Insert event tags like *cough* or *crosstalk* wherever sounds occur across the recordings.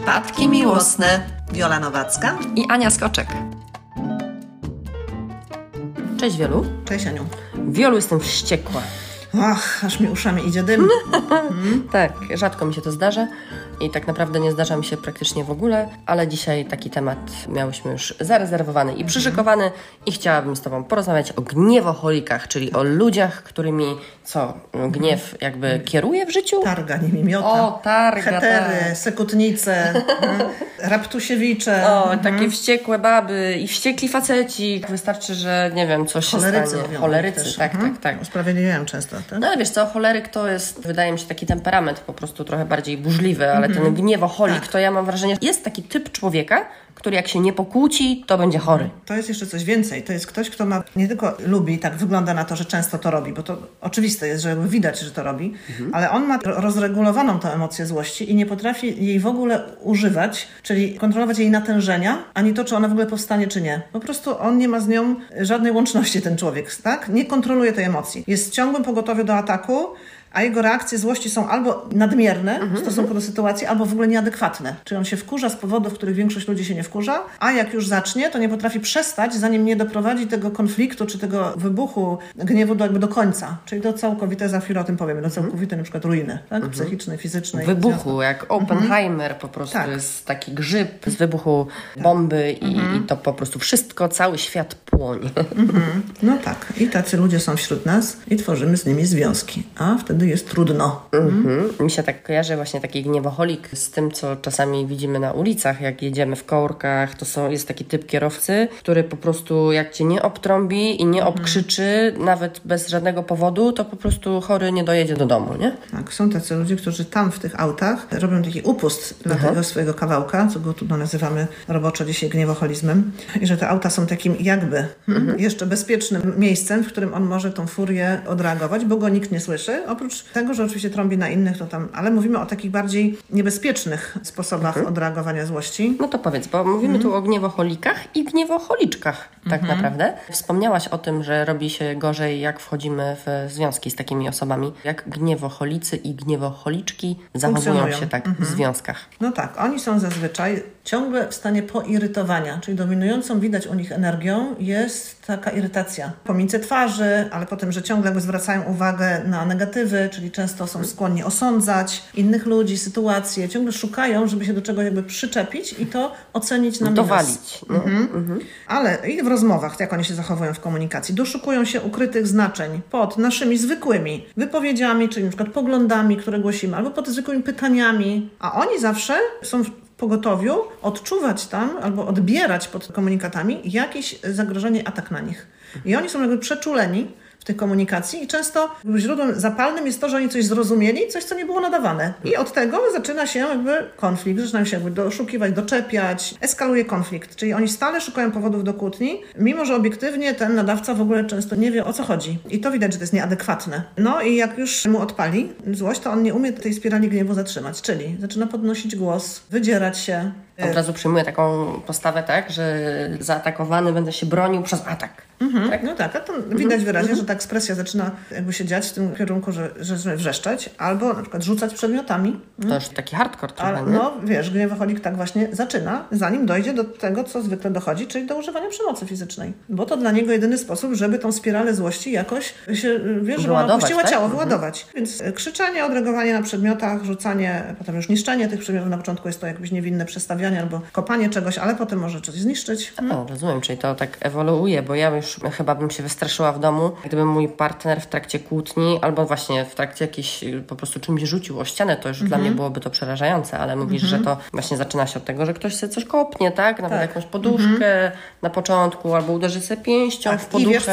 Przypadki miłosne. Wiola Nowacka i Ania Skoczek. Cześć Wielu. Cześć Aniu. Wielu jestem wściekła. Ach, aż mi uszami idzie dym. *laughs* Tak, rzadko mi się to zdarza i tak naprawdę nie zdarza mi się praktycznie w ogóle, ale dzisiaj taki temat miałyśmy już zarezerwowany i przyszykowany i chciałabym z Tobą porozmawiać o gniewoholikach, czyli o ludziach, którymi co, gniew jakby kieruje w życiu? Targa nimi miota. O, targa, Hetery, tak. sekutnice, mhm. *laughs* raptusiewicze. O, mhm. takie wściekłe baby i wściekli faceci. Wystarczy, że nie wiem, coś się Cholerycy stanie. mówią Cholerycy, też. tak, Mhm. tak, tak. Usprawiedliwiają często. Tak? No ale wiesz co, choleryk to jest, wydaje mi się, taki temperament po prostu trochę bardziej burzliwy, ale ten gniewoholik, Tak. to ja mam wrażenie, jest taki typ człowieka, który jak się nie pokłóci, to będzie chory. To jest jeszcze coś więcej. To jest ktoś, kto ma nie tylko lubi, tak wygląda na to, że często to robi, bo to oczywiste jest, że jakby widać, że to robi, ale on ma ro- rozregulowaną tę emocję złości i nie potrafi jej w ogóle używać, czyli kontrolować jej natężenia, ani to, czy ona w ogóle powstanie, czy nie. Po prostu on nie ma z nią żadnej łączności, ten człowiek, tak? Nie kontroluje tej emocji. Jest w ciągłym pogotowiu do ataku, a jego reakcje złości są albo nadmierne w stosunku do sytuacji, albo w ogóle nieadekwatne. Czyli on się wkurza z powodów, w których większość ludzi się nie wkurza, a jak już zacznie, to nie potrafi przestać, zanim nie doprowadzi tego konfliktu czy tego wybuchu gniewu do, jakby do końca. Czyli do całkowitej, za chwilę o tym powiemy, do całkowitej na przykład ruiny, tak? psychicznej, fizycznej. Wybuchu, jak Oppenheimer po prostu Tak. jest taki grzyb z wybuchu bomby i, i to po prostu wszystko, cały świat płonie. No tak, i tacy ludzie są wśród nas i tworzymy z nimi związki, a wtedy jest trudno. Mhm. Mi się tak kojarzy właśnie taki gniewoholik z tym, co czasami widzimy na ulicach, jak jedziemy w korkach, to są, jest taki typ kierowcy, który po prostu jak cię nie obtrąbi i nie obkrzyczy, nawet bez żadnego powodu, to po prostu chory nie dojedzie do domu, nie? Tak, są tacy ludzie, którzy tam w tych autach robią taki upust dla tego swojego kawałka, co go tu nazywamy roboczo dzisiaj gniewoholizmem, i że te auta są takim jakby hmm, jeszcze bezpiecznym miejscem, w którym on może tą furię odreagować, bo go nikt nie słyszy. Oprócz tego, że oczywiście trąbi na innych, to tam, ale mówimy o takich bardziej niebezpiecznych sposobach odreagowania złości. No to powiedz, bo mówimy tu o gniewoholikach i gniewoholiczkach tak naprawdę. Wspomniałaś o tym, że robi się gorzej, jak wchodzimy w związki z takimi osobami. Jak gniewoholicy i gniewoholiczki zachowują się tak w związkach. No tak, oni są zazwyczaj ciągle w stanie poirytowania, czyli dominującą widać u nich energią jest taka irytacja pomiędzy twarzy, ale potem, że ciągle jakby zwracają uwagę na negatywy, czyli często są skłonni osądzać innych ludzi, sytuacje, ciągle szukają, żeby się do czegoś jakby przyczepić i to ocenić na. Dowalić. No. Ale i w rozmowach, jak oni się zachowują w komunikacji, doszukują się ukrytych znaczeń pod naszymi zwykłymi wypowiedziami, czyli na przykład poglądami, które głosimy, albo pod zwykłymi pytaniami, a oni zawsze są pogotowiu odczuwać tam albo odbierać pod komunikatami jakieś zagrożenie, atak na nich. I oni są jakby przeczuleni w tej komunikacji i często źródłem zapalnym jest to, że oni coś zrozumieli, coś, co nie było nadawane. I od tego zaczyna się jakby konflikt, zaczynają się jakby doszukiwać, doczepiać, eskaluje konflikt. Czyli oni stale szukają powodów do kłótni, mimo że obiektywnie ten nadawca w ogóle często nie wie o co chodzi. I to widać, że to jest nieadekwatne. No i jak już mu odpali złość, to on nie umie tej spirali gniewu zatrzymać, czyli zaczyna podnosić głos, wydzierać się. Od razu przyjmuję taką postawę, tak, że zaatakowany będę się bronił przez atak. Tak? No tak, a to widać wyraźnie, że ta ekspresja zaczyna jakby się dziać w tym kierunku, że, że wrzeszczeć, albo na przykład rzucać przedmiotami. To już taki hardcore trochę, nie? no wiesz, gniewoholik tak właśnie zaczyna, zanim dojdzie do tego, co zwykle dochodzi, czyli do używania przemocy fizycznej. Bo to dla niego jedyny sposób, żeby tą spiralę złości jakoś się, wiesz, Wyładować, opuściła tak? ciało, Mhm. wyładować. Więc y, krzyczenie, odreagowanie na przedmiotach, rzucanie, potem już niszczenie tych przedmiotów. Na początku jest to jakieś niewinne przestawianie albo kopanie czegoś, ale potem może coś zniszczyć. O, rozumiem, czyli to tak ewoluuje, bo ja już chyba bym się wystraszyła w domu, gdyby mój partner w trakcie kłótni albo właśnie w trakcie jakiejś po prostu czymś rzucił o ścianę, to już dla Mhm. mnie byłoby to przerażające, ale mówisz, że to właśnie zaczyna się od tego, że ktoś sobie coś kopnie, tak? Nawet Tak. jakąś poduszkę na początku albo uderzy sobie pięścią w Tak, I wiesz co?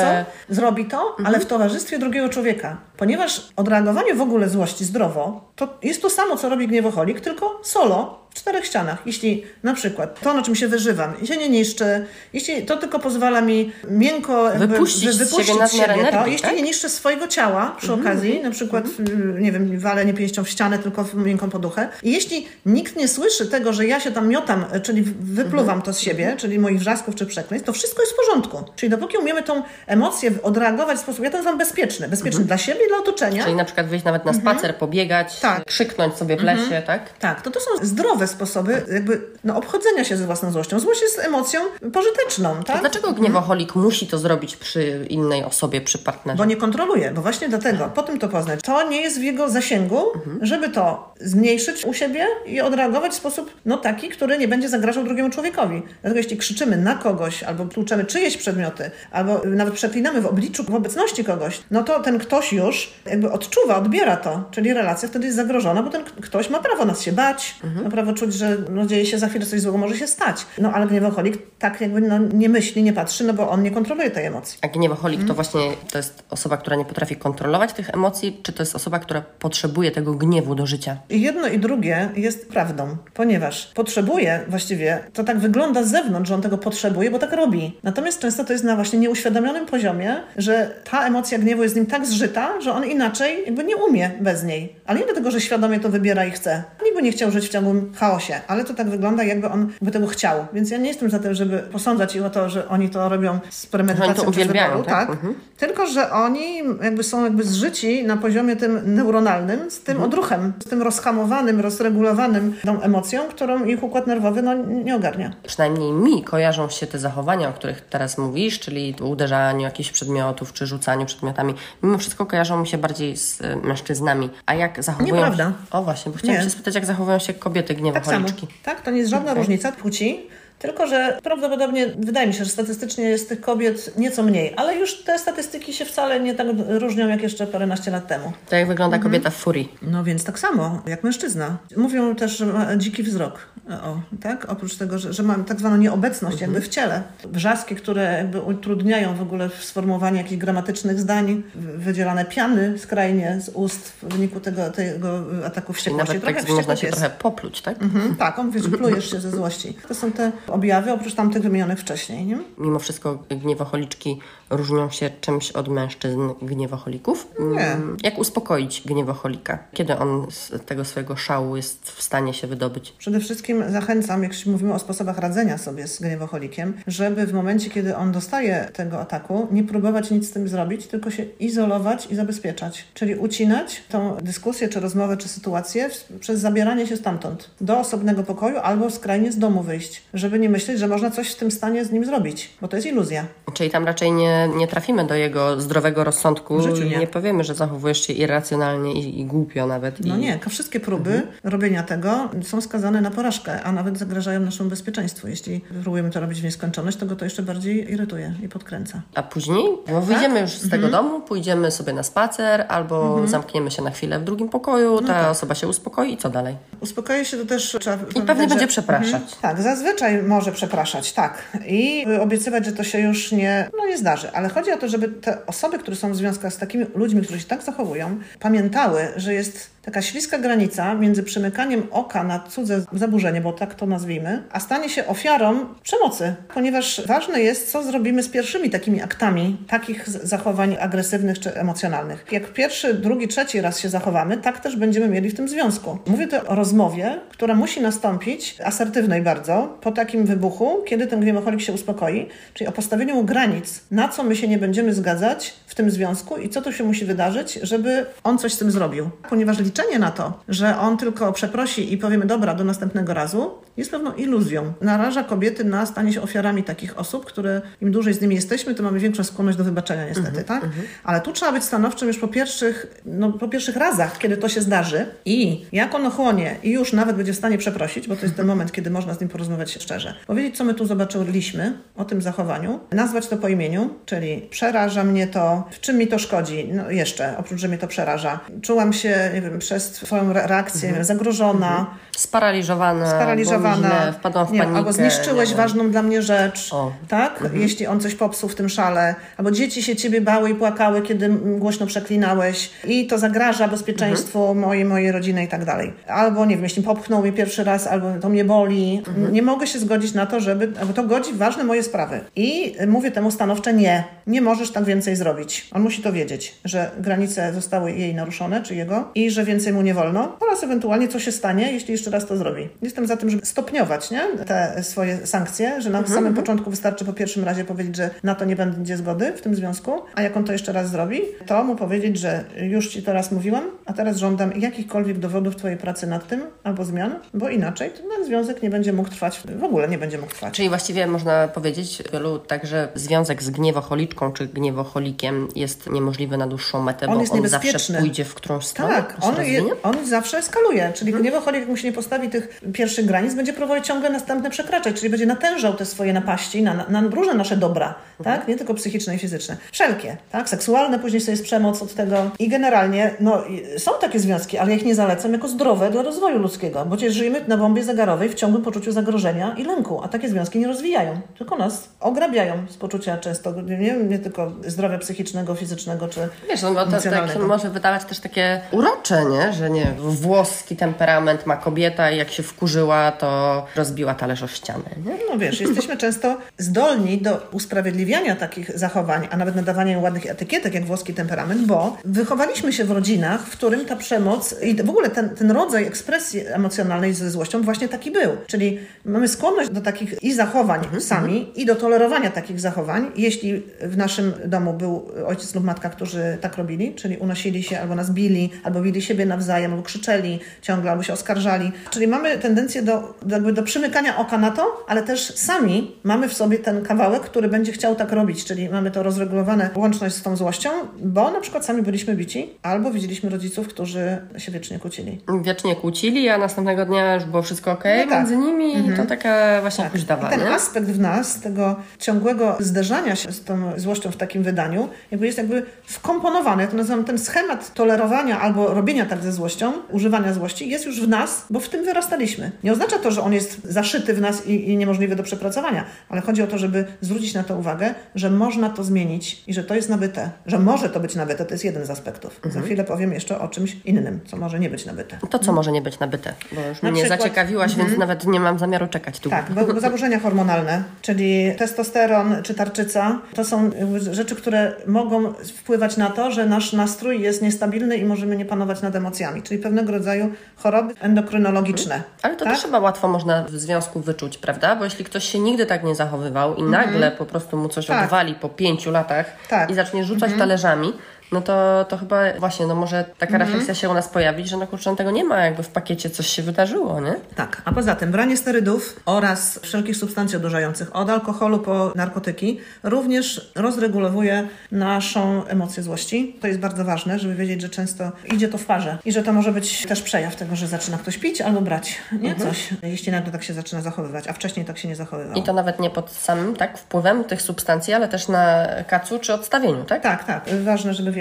Zrobi to, ale w towarzystwie drugiego człowieka. Ponieważ odreagowanie w ogóle złości zdrowo, to jest to samo, co robi gniewoholik, tylko solo. w czterech ścianach. Jeśli na przykład to, na czym się wyżywam, się nie niszczy, jeśli to tylko pozwala mi miękko Wypuścić z wypuścić siebie to, energii, jeśli tak? nie niszczę swojego ciała przy okazji, na przykład, y, nie wiem, walę nie pięścią w ścianę, tylko w miękką poduchę. I jeśli nikt nie słyszy tego, że ja się tam miotam, y, czyli wypluwam to z siebie, czyli moich wrzasków czy przekleństw, to wszystko jest w porządku. Czyli dopóki umiemy tą emocję odreagować w sposób, ja to nazywam bezpieczny. Bezpieczny dla siebie dla otoczenia. Czyli na przykład wyjść nawet na spacer, pobiegać, Mhm. Tak. krzyknąć sobie w lesie, tak? Tak, to to są zdrowe sposoby jakby no, obchodzenia się ze własną złością. Złość jest emocją pożyteczną, tak? Dlaczego gniewoholik musi to zrobić przy innej osobie, przy partnerze? Bo nie kontroluje, bo właśnie dlatego, po tym to poznać. To nie jest w jego zasięgu, żeby to zmniejszyć u siebie i odreagować w sposób no, taki, który nie będzie zagrażał drugiemu człowiekowi. Dlatego jeśli krzyczymy na kogoś, albo tłuczemy czyjeś przedmioty, albo nawet przeklinamy w obliczu, w obecności kogoś, no to ten ktoś już jakby odczuwa, odbiera to, czyli relacja wtedy jest zagrożona, bo ten ktoś ma prawo nas się bać, ma prawo czuć, że no, dzieje się za chwilę coś złego, może się stać. No ale gniewoholik tak jakby no, nie myśli, nie patrzy, no bo on nie kontroluje tej emocji. A gniewoholik Mhm. to właśnie to jest osoba, która nie potrafi kontrolować tych emocji, czy to jest osoba, która potrzebuje tego gniewu do życia? I jedno i drugie jest prawdą, ponieważ potrzebuje właściwie, to tak wygląda z zewnątrz, że on tego potrzebuje, bo tak robi. Natomiast często to jest na właśnie nieuświadomionym poziomie, że ta emocja gniewu jest z nim tak zżyta, że on inaczej jakby nie umie bez niej. Ale nie dlatego, że świadomie to wybiera i chce. Nikt by nie chciał żyć w ciągłym chaosie, ale to tak wygląda, jakby on by tego chciał. Więc ja nie jestem za tym, żeby posądzać ich o to, że oni to robią z premedytacją to uwielbiają, wyboru, tak? tak? Tylko, że oni jakby są jakby zżyci na poziomie tym neuronalnym z tym odruchem, z tym rozhamowanym, rozregulowanym tą emocją, którą ich układ nerwowy no, nie ogarnia. Przynajmniej mi kojarzą się te zachowania, o których teraz mówisz, czyli uderzaniu jakichś przedmiotów, czy rzucaniu przedmiotami. Mimo wszystko kojarzą mi się bardziej z y, mężczyznami. A jak zachowują Nieprawda. się... O właśnie, bo chciałam Nie. się spytać, jak zachowują się kobiety Tak samo. Tak, to nie jest żadna Okej. różnica płci. Tylko, że prawdopodobnie wydaje mi się, że statystycznie jest tych kobiet nieco mniej, ale już te statystyki się wcale nie tak różnią jak jeszcze paręnaście lat temu. To jak wygląda kobieta w furii. No więc tak samo, jak mężczyzna. Mówią też, że ma dziki wzrok. O, tak? Oprócz tego, że, że ma tak zwaną nieobecność jakby w ciele. Wrzaski, które jakby utrudniają w ogóle sformułowanie jakichś gramatycznych zdań, wydzielane piany skrajnie z ust w wyniku tego, tego ataku wściekłości. nawet Trochę tak można się pies. trochę popluć, tak? Mhm, tak, on wiesz, plujesz się ze złości. To są te objawy, oprócz tamtych wymienionych wcześniej, nie? Mimo wszystko gniewoholiczki różnią się czymś od mężczyzn gniewoholików. Nie. Mm, Jak uspokoić gniewoholika? Kiedy on z tego swojego szału jest w stanie się wydobyć? Przede wszystkim zachęcam, jak mówimy o sposobach radzenia sobie z gniewoholikiem, żeby w momencie, kiedy on dostaje tego ataku, nie próbować nic z tym zrobić, tylko się izolować i zabezpieczać. Czyli ucinać tą dyskusję, czy rozmowę, czy sytuację przez zabieranie się stamtąd do osobnego pokoju albo skrajnie z domu wyjść, żeby nie myśleć, że można coś w tym stanie z nim zrobić, bo to jest iluzja. Czyli tam raczej nie, nie trafimy do jego zdrowego rozsądku W życiu i nie. nie powiemy, że zachowujesz się irracjonalnie i, i głupio nawet. No i... nie, ka- wszystkie próby robienia tego są skazane na porażkę, a nawet zagrażają naszemu bezpieczeństwu. Jeśli próbujemy to robić w nieskończoność, to go to jeszcze bardziej irytuje i podkręca. A później no, wyjdziemy już z Mhm. tego domu, pójdziemy sobie na spacer albo zamkniemy się na chwilę w drugim pokoju, No ta tak. osoba się uspokoi i co dalej? Uspokoi się to też trzeba I pewnie będzie przepraszać. Mhm. Tak, zazwyczaj może przepraszać, tak. I obiecywać, że to się już nie, no nie zdarzy. Ale chodzi o to, żeby te osoby, które są w związkach z takimi ludźmi, którzy się tak zachowują, pamiętały, że jest taka śliska granica między przymykaniem oka na cudze zaburzenie, bo tak to nazwijmy, a stanie się ofiarą przemocy. Ponieważ ważne jest, co zrobimy z pierwszymi takimi aktami takich zachowań agresywnych czy emocjonalnych. Jak pierwszy, drugi, trzeci raz się zachowamy, tak też będziemy mieli w tym związku. Mówię tu o rozmowie, która musi nastąpić, asertywnej bardzo, po takim wybuchu, kiedy ten gniewoholik się uspokoi, czyli o postawieniu mu granic, na co my się nie będziemy zgadzać w tym związku i co tu się musi wydarzyć, żeby on coś z tym zrobił. Ponieważ liczenie na to, że on tylko przeprosi i powiemy dobra, do następnego razu, jest pewną iluzją. Naraża kobiety na stanie się ofiarami takich osób, które im dłużej z nimi jesteśmy, tym mamy większą skłonność do wybaczenia niestety, tak? Ale tu trzeba być stanowczym już po pierwszych, no, po pierwszych razach, kiedy to się zdarzy i jak on ochłonie i już nawet będzie w stanie przeprosić, bo to jest ten moment, kiedy można z nim porozmawiać szczerze. Powiedzieć, co my tu zobaczyliśmy o tym zachowaniu, nazwać to po imieniu, czyli przeraża mnie to, w czym mi to szkodzi, no jeszcze, oprócz, że mnie to przeraża. Czułam się, nie wiem, przez twoją re- reakcję zagrożona, Sparaliżowana, sparaliżowana, źle, wpadłam w nie, panikę. albo zniszczyłeś nie ważną dla mnie rzecz, O. tak? Jeśli on coś popsuł w tym szale, albo dzieci się ciebie bały i płakały, kiedy głośno przeklinałeś i to zagraża bezpieczeństwu mojej, mojej rodziny i tak dalej. Albo, nie wiem, jeśli popchnął mnie pierwszy raz, albo to mnie boli. Nie mogę się zgodzić na to, żeby, albo to godzi w ważne moje sprawy. I mówię temu stanowcze nie, nie możesz tak więcej zrobić. On musi to wiedzieć, że granice zostały jej naruszone, czy jego, i że więcej mu nie wolno, oraz ewentualnie co się stanie, jeśli jeszcze raz to zrobi. Jestem za tym, żeby stopniować nie? te swoje sankcje, że na Mhm, samym początku wystarczy po pierwszym razie powiedzieć, że na to nie będzie zgody w tym związku, a jak on to jeszcze raz zrobi, to mu powiedzieć, że już ci to raz mówiłam, a teraz żądam jakichkolwiek dowodów twojej pracy nad tym albo zmian, bo inaczej ten związek nie będzie mógł trwać, w ogóle nie będzie mógł trwać. Czyli właściwie można powiedzieć wielu tak, że związek z gniewocholiczką czy gniewocholikiem jest niemożliwy na dłuższą metę, On bo on zawsze pójdzie w którąś stronę. Tak, on, je, on zawsze eskaluje, czyli Mhm. gniewocholik, jak mu się nie postawi tych pierwszych granic, będzie próbował ciągle następne przekraczać, czyli będzie natężał te swoje napaści na, na różne nasze dobra, Mhm. tak? nie tylko psychiczne i fizyczne, wszelkie, tak? seksualne, później sobie jest przemoc od tego i generalnie no, są takie związki, ale ja ich nie zalecam jako zdrowe dla rozwoju ludzkiego, bo przecież żyjemy na bombie zegarowej w ciągłym poczuciu zagrożenia i lęku, a takie związki nie rozwijają, tylko nas ograbiają z poczucia często, nie, nie tylko zdrowia psychicznego, fizycznego czy Wiesz, no bo to tak może wydawać też takie urocze, nie? Że nie, włoski temperament ma kobieta i jak się wkurzyła, to rozbiła talerz o ścianę, nie? No wiesz, jesteśmy często zdolni do usprawiedliwiania takich zachowań, a nawet nadawania im ładnych etykietek, jak włoski temperament, bo wychowaliśmy się w rodzinach, w którym ta przemoc i w ogóle ten, ten rodzaj ekspresji emocjonalnej ze złością właśnie taki był. Czyli mamy skłonność do takich i zachowań sami, i do tolerowania takich zachowań, jeśli w naszym domu był ojciec lub matka, którzy tak robili, czyli unosili się albo nas bili, albo bili siebie nawzajem, albo krzyczeli ciągle, albo się oskarżali. Czyli mamy tendencję do, jakby do przymykania oka na to, ale też sami mamy w sobie ten kawałek, który będzie chciał tak robić, czyli mamy to rozregulowane łączność z tą złością, bo na przykład sami byliśmy bici, albo widzieliśmy rodziców, którzy się wiecznie kłócili. Wiecznie kłócili, a następnego dnia już było wszystko ok No tak. między nimi i to taka właśnie tak. kuźdawa, I ten aspekt w nas, tego ciągłego zderzania się z tą złością w takim wydaniu, jakby jest jakby wkomponowany. Ja to nazywam ten schemat tolerowania albo robienia tak ze złością, używania złości, jest już w nas, bo w tym wyrastaliśmy. Nie oznacza to, że on jest zaszyty w nas i, i niemożliwy do przepracowania, ale chodzi o to, żeby zwrócić na to uwagę, że można to zmienić i że to jest nabyte, że może to być nabyte, to jest jeden z aspektów. Mhm. Za chwilę powiem jeszcze o czymś innym, co może nie być nabyte. To, co może nie być nabyte, bo już Na mnie przykład- zaciekawiłaś, więc nawet nie mam zamiaru czekać tu. Tak, bo, zaburzenia hormonalne, czyli testosteron czy tarczyca, to są rzeczy, które mogą wpływać na to, że nasz nastrój jest niestabilny i możemy nie panować nad emocjami, czyli pewnego rodzaju choroby endokrynologiczne. Ale to tak? też chyba łatwo można w związku wyczuć, prawda? Bo jeśli ktoś się nigdy tak nie zachowywał i nagle po prostu mu coś Tak. odwali po pięciu latach Tak. i zacznie rzucać talerzami, no to, to chyba właśnie, no może taka refleksja się u nas pojawić, że no kurczę, tego nie ma, jakby w pakiecie coś się wydarzyło, nie? Tak, a poza tym branie sterydów oraz wszelkich substancji odurzających, od alkoholu po narkotyki, również rozregulowuje naszą emocję złości. To jest bardzo ważne, żeby wiedzieć, że często idzie to w parze i że to może być też przejaw tego, że zaczyna ktoś pić albo brać nie? coś, jeśli nagle tak się zaczyna zachowywać, a wcześniej tak się nie zachowywał. I to nawet nie pod samym tak wpływem tych substancji, ale też na kacu czy odstawieniu, tak? Tak, tak. Ważne, żeby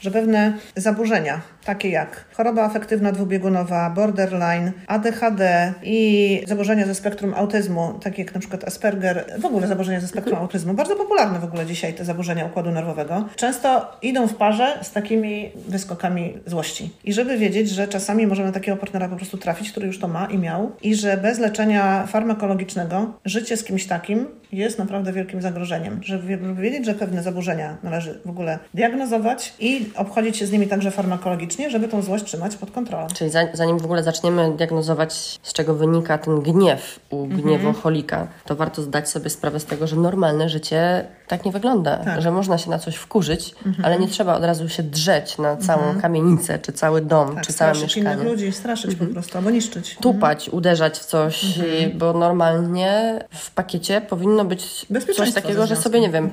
że pewne zaburzenia, takie jak choroba afektywna dwubiegunowa, borderline, ADHD i zaburzenia ze spektrum autyzmu, takie jak na przykład Asperger, w ogóle zaburzenia ze spektrum autyzmu, bardzo popularne w ogóle dzisiaj te zaburzenia układu nerwowego, często idą w parze z takimi wyskokami złości. I żeby wiedzieć, że czasami możemy takiego partnera po prostu trafić, który już to ma i miał, i że bez leczenia farmakologicznego życie z kimś takim jest naprawdę wielkim zagrożeniem. Żeby żeby wiedzieć, że pewne zaburzenia należy w ogóle diagnozować i obchodzić się z nimi także farmakologicznie, żeby tą złość trzymać pod kontrolą. Czyli za, zanim w ogóle zaczniemy diagnozować, z czego wynika ten gniew u Mhm. gniewocholika, to warto zdać sobie sprawę z tego, że normalne życie tak nie wygląda. Tak. Mhm. Że można się na coś wkurzyć, ale nie trzeba od razu się drzeć na całą kamienicę, czy cały dom, Tak, czy całe mieszkanie. innych ludzi, straszyć po prostu, albo niszczyć. Tupać, uderzać w coś, Mhm. i- bo normalnie w pakiecie powinno być coś takiego, że sobie, nie wiem,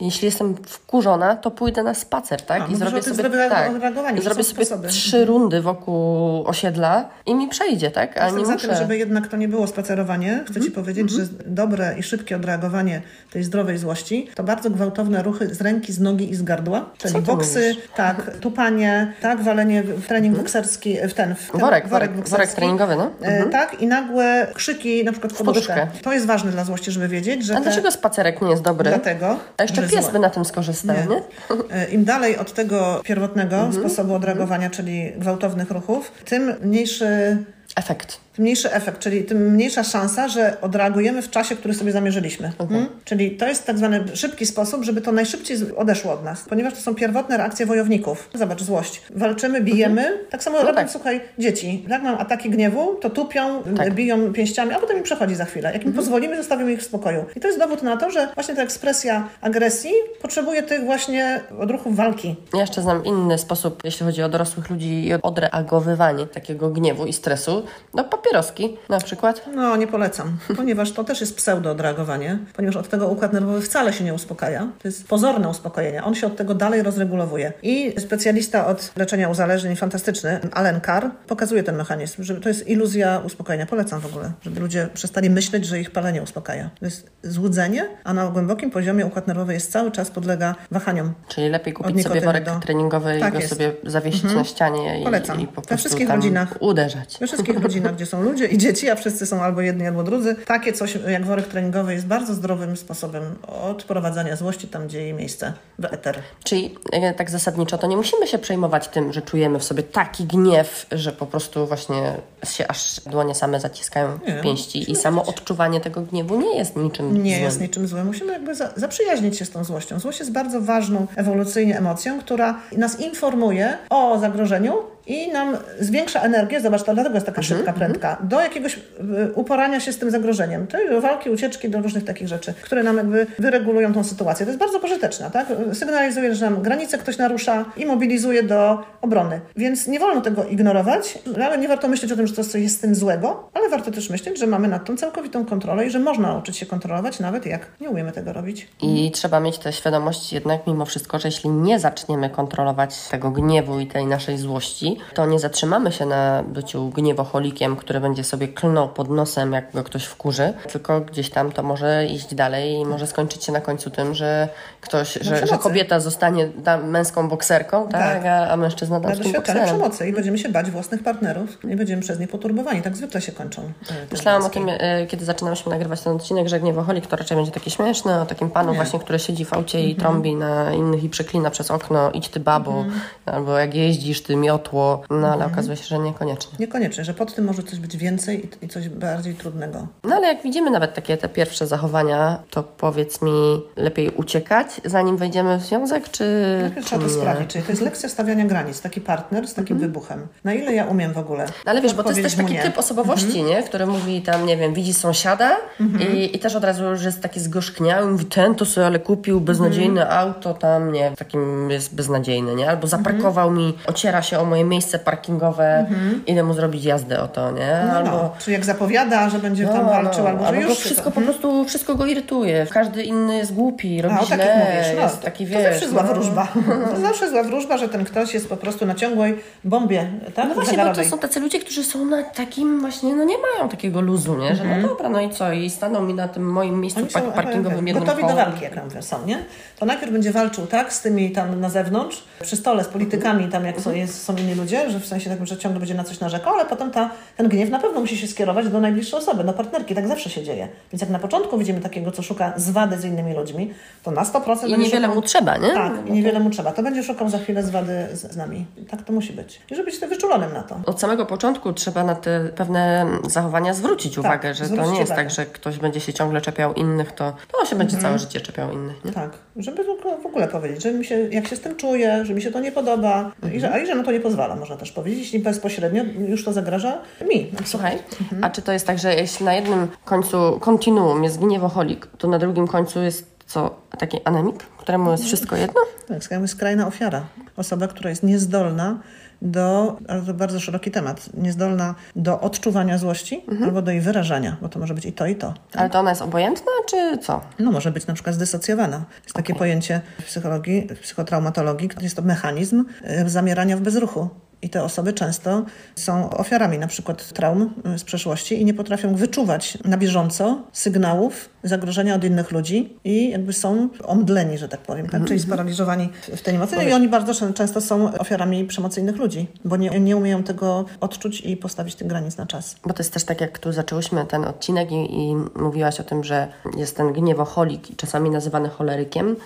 jeśli jestem wkurzona, to pójdę na spacer, tak? A, mówisz o tym zdrowym reagowaniu, że zrobię trzy rundy wokół osiedla i mi przejdzie, tak? A Jestem nie za muszę. tym, żeby jednak to nie było spacerowanie. Chcę Mhm. Ci powiedzieć, że dobre i szybkie odreagowanie tej zdrowej złości to bardzo gwałtowne ruchy z ręki, z nogi i z gardła. Czyli boksy, tak, *laughs* tupanie, tak, walenie w trening bokserski, w ten, w ten Worek, worek, worek treningowy, no. E, Tak, i nagłe krzyki na przykład w poduszkę. To jest ważne dla złości, żeby wiedzieć, że A dlaczego spacerek nie jest dobry? dlatego, A jeszcze pies by na tym skorzystał, nie? E, Im dalej od tego pierwotnego Mhm. sposobu odreagowania, czyli gwałtownych ruchów, tym mniejszy Efekt. Tym mniejszy efekt, czyli tym mniejsza szansa, że odreagujemy w czasie, który sobie zamierzyliśmy. Mhm. Czyli to jest tak zwany szybki sposób, żeby to najszybciej odeszło od nas, ponieważ to są pierwotne reakcje wojowników. Zobacz, złość. Walczymy, bijemy. Mhm. Tak samo no robią, tak. słuchaj, dzieci. Jak mam ataki gniewu, to tupią, tak. biją pięściami, a potem im przechodzi za chwilę. Jak im mhm. pozwolimy, zostawimy ich w spokoju. I to jest dowód na to, że właśnie ta ekspresja agresji potrzebuje tych właśnie odruchów walki. Ja jeszcze znam inny sposób, jeśli chodzi o dorosłych ludzi i odreagowywanie takiego gniewu i stresu. No papieroski na przykład. No nie polecam, ponieważ to też jest pseudo odreagowanie, ponieważ od tego układ nerwowy wcale się nie uspokaja. To jest pozorne uspokojenie. On się od tego dalej rozregulowuje. I specjalista od leczenia uzależnień, fantastyczny, Allen Carr, pokazuje ten mechanizm, że to jest iluzja uspokojenia. Polecam w ogóle, żeby ludzie przestali myśleć, że ich palenie uspokaja. To jest złudzenie, a na głębokim poziomie układ nerwowy jest cały czas podlega wahaniom. Czyli lepiej kupić sobie worek do... treningowy tak i go jest. sobie zawiesić mhm. na ścianie i, Polecam. i po we wszystkich rodzinach uderzać. We wszystkich rodzinach, gdzie są ludzie i dzieci, a wszyscy są albo jedni, albo drudzy. Takie coś jak worek treningowy jest bardzo zdrowym sposobem odprowadzania złości tam, gdzie jej miejsce, w eter. Czyli e, tak zasadniczo to nie musimy się przejmować tym, że czujemy w sobie taki gniew, że po prostu właśnie się aż dłonie same zaciskają nie, w pięści i samo odczuwanie tego gniewu nie jest niczym Nie złym. jest niczym złym. Musimy jakby za, zaprzyjaźnić się z tą złością. Złość jest bardzo ważną ewolucyjnie emocją, która nas informuje o zagrożeniu, i nam zwiększa energię, zobacz, to dlatego jest taka mhm, szybka, mhm. prędka, do jakiegoś y, uporania się z tym zagrożeniem. To do walki, ucieczki, do różnych takich rzeczy, które nam jakby wyregulują tą sytuację. To jest bardzo pożyteczne, tak? Sygnalizuje, że nam granicę ktoś narusza i mobilizuje do obrony. Więc nie wolno tego ignorować, ale nie warto myśleć o tym, że to coś jest z tym złego, ale warto też myśleć, że mamy nad tą całkowitą kontrolę i że można nauczyć się kontrolować, nawet jak nie umiemy tego robić. I trzeba mieć tę świadomość jednak mimo wszystko, że jeśli nie zaczniemy kontrolować tego gniewu i tej naszej złości, to nie zatrzymamy się na byciu gniewocholikiem, który będzie sobie klnął pod nosem, jak go ktoś wkurzy, tylko gdzieś tam to może iść dalej i może skończyć się na końcu tym, że ktoś, że, że, kobieta zostanie męską bokserką, tak, tak. A, a mężczyzna damskim bokserem. przemocy i będziemy się bać własnych partnerów i będziemy przez nie poturbowani. Tak zwykle się kończą. E, Myślałam o tym, e, kiedy zaczynałyśmy nagrywać ten odcinek, że gniewoholik to raczej będzie takie śmieszne, o takim panu nie. właśnie, który siedzi w aucie i -hmm. trąbi na innych i przeklina przez okno, idź ty babo, -hmm. albo jak jeździsz, ty miotło, no ale mhm. okazuje się, że niekoniecznie. Niekoniecznie, że pod tym może coś być więcej i coś bardziej trudnego. No ale jak widzimy nawet takie te pierwsze zachowania, to powiedz mi, lepiej uciekać, zanim wejdziemy w związek, czy. Najpierw trzeba to sprawdzić, czyli to jest lekcja stawiania granic, taki partner z takim mhm. wybuchem. Na ile ja umiem w ogóle? No, ale wiesz, bo to jest też taki typ osobowości, mhm. nie? Który mówi tam, nie wiem, widzi sąsiada i, i też od razu, że jest taki zgorzkniały, mówi, ten to sobie ale kupił beznadziejne auto, tam, nie, takim jest beznadziejny, nie? Albo zaparkował mi, ociera się o moje miejsce parkingowe, mhm. idę mu zrobić jazdę o to, nie? No, no. albo... No. Czy jak zapowiada, że będzie no, tam walczył, no. albo, albo że już wszystko to... po prostu, wszystko go irytuje. Każdy inny jest głupi, robi A, źle, mówisz, no, jest taki, wiesz... To zawsze zła no. wróżba. *laughs* To zawsze zła wróżba, że ten ktoś jest po prostu na ciągłej bombie, tak? No właśnie, bo to są tacy ludzie, którzy są na takim właśnie, no nie mają takiego luzu, nie? Że no mhm. dobra, no i co? I staną mi na tym moim miejscu Oni parkingowym jednym Gotowi do walki, jak tam są, nie? To najpierw będzie walczył, tak? Z tymi tam na zewnątrz, przy stole, z politykami, tam jak są, jest, są inni ludzie, że w sensie takim, że ciągle będzie na coś narzekał, ale potem ta, ten gniew na pewno musi się skierować do najbliższej osoby, do partnerki. Tak zawsze się dzieje. Więc jak na początku widzimy takiego, co szuka zwady z innymi ludźmi, to na 100% I niewiele szukał... mu trzeba, nie? Tak, i niewiele mu trzeba. To będzie szukał za chwilę zwady z, z nami. Tak to musi być. I żeby być wyczulonym na to. Od samego początku trzeba na te pewne zachowania zwrócić tak, uwagę, że to nie jest tak, że ktoś będzie się ciągle czepiał innych, to, to on się będzie mhm. całe życie czepiał innych. Nie? Tak, żeby w ogóle powiedzieć, że mi się, jak się z tym czuję, że mi się to nie podoba mhm. i, że, a i że na to nie pozwala, można też powiedzieć, jeśli bezpośrednio już to zagraża mi. Słuchaj, mhm. a czy to jest tak, że jeśli na jednym końcu kontinuum jest gniewoholik, to na drugim końcu jest co, taki anemik, któremu jest wszystko jedno? Tak, skrajna ofiara. Osoba, która jest niezdolna do, ale to bardzo szeroki temat, niezdolna do odczuwania złości mhm. albo do jej wyrażania, bo to może być i to, i to. Tak? Ale to ona jest obojętna, czy co? No może być na przykład zdysocjowana. Jest takie pojęcie w psychologii, w psychotraumatologii, jest to mechanizm y, zamierania w bezruchu. I te osoby często są ofiarami na przykład traum y, z przeszłości i nie potrafią wyczuwać na bieżąco sygnałów zagrożenia od innych ludzi i jakby są omdleni, że tak powiem, tak? czyli mhm. sparaliżowani w tej emocji. No I oni bardzo często są ofiarami przemocy innych ludzi, bo nie, nie umieją tego odczuć i postawić tych granic na czas. Bo to jest też tak, jak tu zaczęłyśmy ten odcinek i, i mówiłaś o tym, że jest ten gniewoholik, czasami nazywany cholerykiem,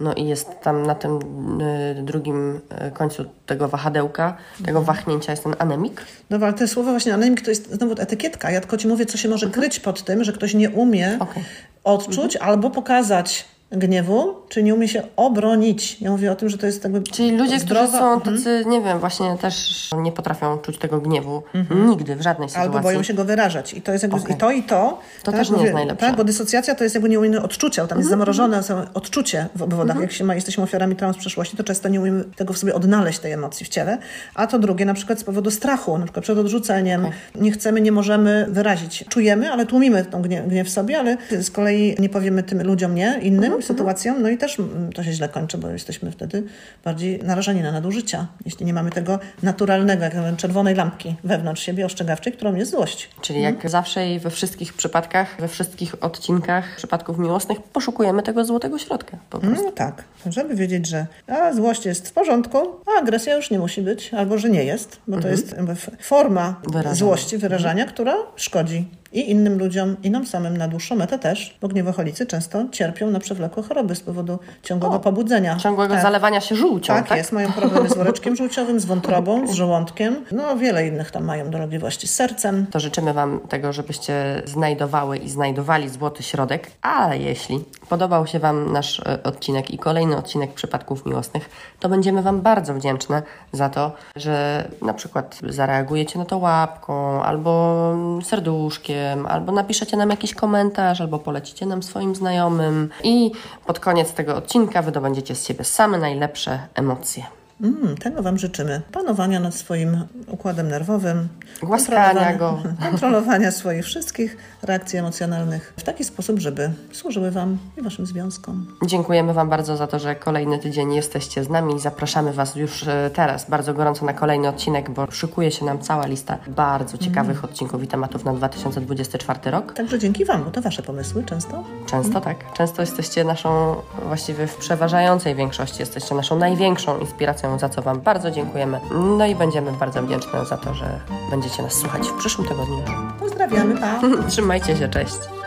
No i jest tam na tym y, drugim y, końcu tego wahadełka, tego wahnięcia jest ten anemik. No ale te słowo właśnie anemik to jest znowu etykietka. Ja tylko Ci mówię, co się może kryć pod tym, że ktoś nie umie Okej. odczuć albo pokazać gniewu, czy nie umie się obronić. Ja mówię o tym, że to jest jakby Czyli ludzie, zdrowa... którzy są tacy, nie wiem, właśnie też nie potrafią czuć tego gniewu nigdy, w żadnej sytuacji. Albo boją się go wyrażać. I to jest jakby Okej. i to, i to. To też nie jest najlepsze. Tak, bo dysocjacja to jest jakby nieumiejętność odczucia. Tam Mhm, jest zamrożone odczucie w obwodach. Jak się ma, jesteśmy ofiarami traum z przeszłości, to często nie umiemy tego w sobie odnaleźć, tej emocji w ciele. A to drugie na przykład z powodu strachu, na przykład przed odrzuceniem. Nie chcemy, nie możemy wyrazić. Czujemy, ale tłumimy tą gniew, gniew w sobie, ale z kolei nie powiemy tym ludziom nie, innym Mhm, sytuacjom. No i też mm, to się źle kończy, bo jesteśmy wtedy bardziej narażeni na nadużycia. Jeśli nie mamy tego naturalnego, jak czerwonej lampki wewnątrz siebie ostrzegawczej, którą jest złość. Czyli jak zawsze i we wszystkich przypadkach, we wszystkich odcinkach przypadków miłosnych poszukujemy tego złotego środka po prostu. No tak, żeby wiedzieć, że a, złość jest w porządku, a agresja już nie musi być, albo że nie jest, bo to jest forma złości, wyrażania, która szkodzi i innym ludziom, i nam samym na dłuższą metę też, bo gniewocholicy często cierpią na przewlekłe choroby z powodu ciągłego pobudzenia. Ciągłego tak. zalewania się żółcią, Tak, tak? jest. Mają problemy z woreczkiem żółciowym, z wątrobą, z żołądkiem. No, wiele innych tam mają dolegliwości z sercem. To życzymy Wam tego, żebyście znajdowały i znajdowali złoty środek, ale jeśli podobał się Wam nasz e, odcinek i kolejny odcinek przypadków miłosnych, to będziemy Wam bardzo wdzięczne za to, że na przykład zareagujecie na to łapką, albo serduszkiem, albo napiszecie nam jakiś komentarz, albo polecicie nam swoim znajomym i pod koniec tego odcinka wydobędziecie z siebie same najlepsze emocje. Mm, tego Wam życzymy. Panowania nad swoim układem nerwowym. Kontrolowania- go. *laughs* Kontrolowania swoich wszystkich reakcji emocjonalnych w taki sposób, żeby służyły Wam i Waszym związkom. Dziękujemy Wam bardzo za to, że kolejny tydzień jesteście z nami. Zapraszamy Was już e, teraz bardzo gorąco na kolejny odcinek, bo szykuje się nam cała lista bardzo ciekawych odcinków i tematów na 2024 rok. Także dzięki Wam, bo to Wasze pomysły często. Często tak. Często jesteście naszą, właściwie w przeważającej większości, jesteście naszą największą inspiracją, za co Wam bardzo dziękujemy. No i będziemy bardzo wdzięczne za to, że będziecie nas słuchać w przyszłym tygodniu. Pozdrawiamy, pa! *laughs* Trzymajcie się, cześć.